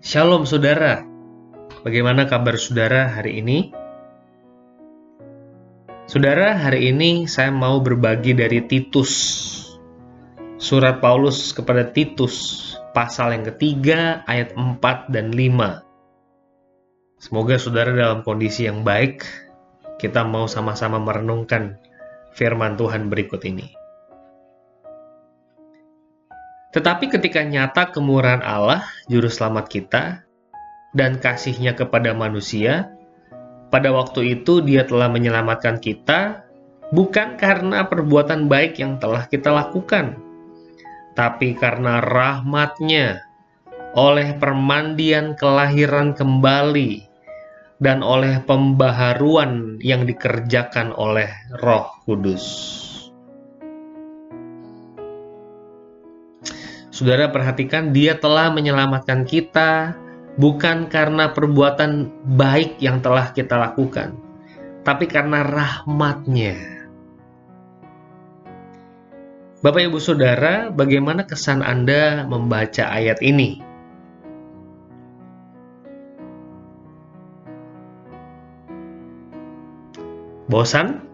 Shalom saudara. Bagaimana kabar saudara hari ini? Saudara, hari ini saya mau berbagi dari Titus. Surat Paulus kepada Titus, pasal yang ketiga, ayat 4 dan 5. Semoga saudara dalam kondisi yang baik, kita mau sama-sama merenungkan firman Tuhan berikut ini. Tetapi ketika nyata kemurahan Allah, Juru Selamat kita, dan kasihnya kepada manusia, pada waktu itu dia telah menyelamatkan kita, bukan karena perbuatan baik yang telah kita lakukan, tapi karena rahmatnya, oleh permandian kelahiran kembali, dan oleh pembaharuan yang dikerjakan oleh roh kudus. Saudara perhatikan dia telah menyelamatkan kita bukan karena perbuatan baik yang telah kita lakukan, tapi karena rahmatnya. Bapak Ibu Saudara, bagaimana kesan Anda membaca ayat ini? Bosan?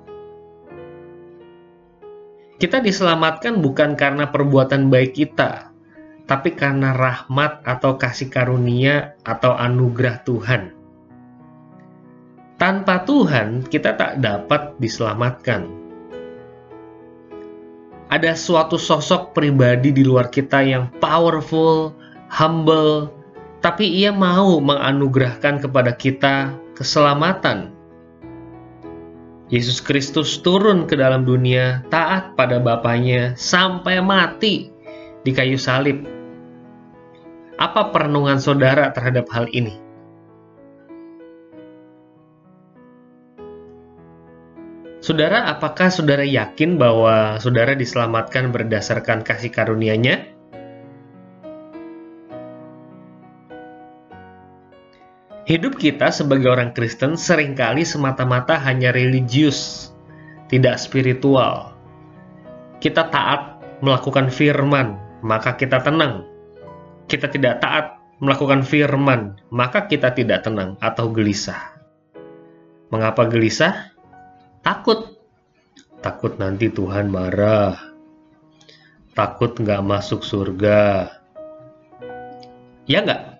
Kita diselamatkan bukan karena perbuatan baik kita, tapi karena rahmat atau kasih karunia atau anugerah Tuhan. Tanpa Tuhan, kita tak dapat diselamatkan. Ada suatu sosok pribadi di luar kita yang powerful, humble, tapi ia mau menganugerahkan kepada kita keselamatan. Yesus Kristus turun ke dalam dunia taat pada Bapaknya sampai mati di kayu salib apa perenungan saudara terhadap hal ini? Saudara, apakah saudara yakin bahwa saudara diselamatkan berdasarkan kasih karunia-Nya? Hidup kita sebagai orang Kristen sering kali semata-mata hanya religius, tidak spiritual. Kita taat melakukan firman, maka kita tenang kita tidak taat melakukan firman, maka kita tidak tenang atau gelisah. Mengapa gelisah? Takut. Takut nanti Tuhan marah. Takut nggak masuk surga. Ya nggak?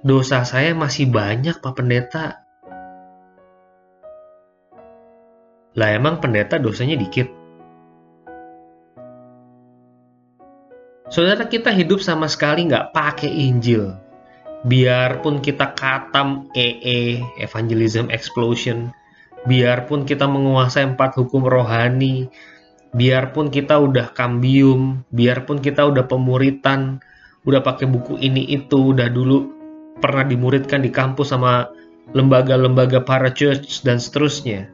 Dosa saya masih banyak, Pak Pendeta. Lah emang pendeta dosanya dikit? Saudara kita hidup sama sekali nggak pakai Injil. Biarpun kita katam EE, Evangelism Explosion, biarpun kita menguasai empat hukum rohani, biarpun kita udah kambium, biarpun kita udah pemuritan, udah pakai buku ini itu, udah dulu pernah dimuridkan di kampus sama lembaga-lembaga para church dan seterusnya.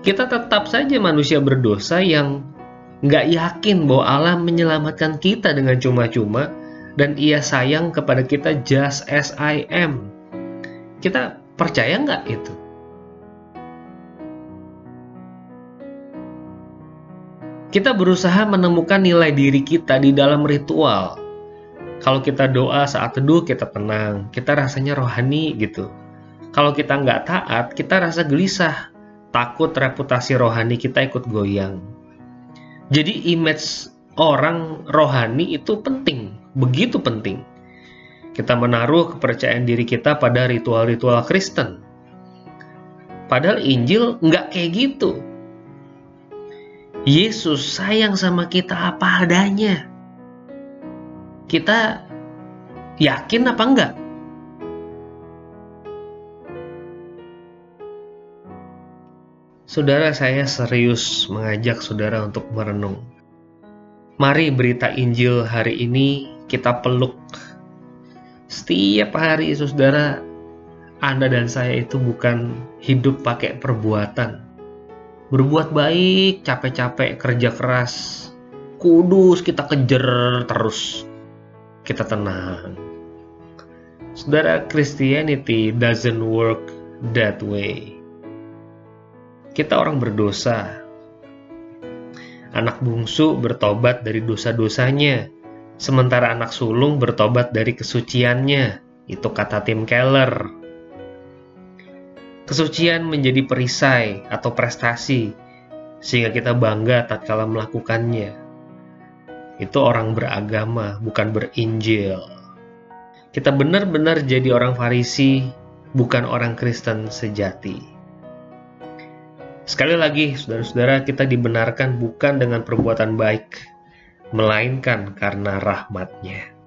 Kita tetap saja manusia berdosa yang nggak yakin bahwa Allah menyelamatkan kita dengan cuma-cuma dan ia sayang kepada kita just as I am. Kita percaya nggak itu? Kita berusaha menemukan nilai diri kita di dalam ritual. Kalau kita doa saat teduh, kita tenang, kita rasanya rohani gitu. Kalau kita nggak taat, kita rasa gelisah, takut reputasi rohani kita ikut goyang. Jadi image orang rohani itu penting, begitu penting. Kita menaruh kepercayaan diri kita pada ritual-ritual Kristen. Padahal Injil nggak kayak gitu. Yesus sayang sama kita apa adanya. Kita yakin apa enggak? Saudara saya serius mengajak saudara untuk merenung. Mari berita Injil hari ini kita peluk. Setiap hari saudara, Anda dan saya itu bukan hidup pakai perbuatan. Berbuat baik, capek-capek, kerja keras, kudus kita kejar terus. Kita tenang. Saudara, Christianity doesn't work that way kita orang berdosa. Anak bungsu bertobat dari dosa-dosanya, sementara anak sulung bertobat dari kesuciannya. Itu kata Tim Keller. Kesucian menjadi perisai atau prestasi, sehingga kita bangga tatkala melakukannya. Itu orang beragama, bukan berinjil. Kita benar-benar jadi orang Farisi, bukan orang Kristen sejati. Sekali lagi, saudara-saudara, kita dibenarkan bukan dengan perbuatan baik, melainkan karena rahmatnya.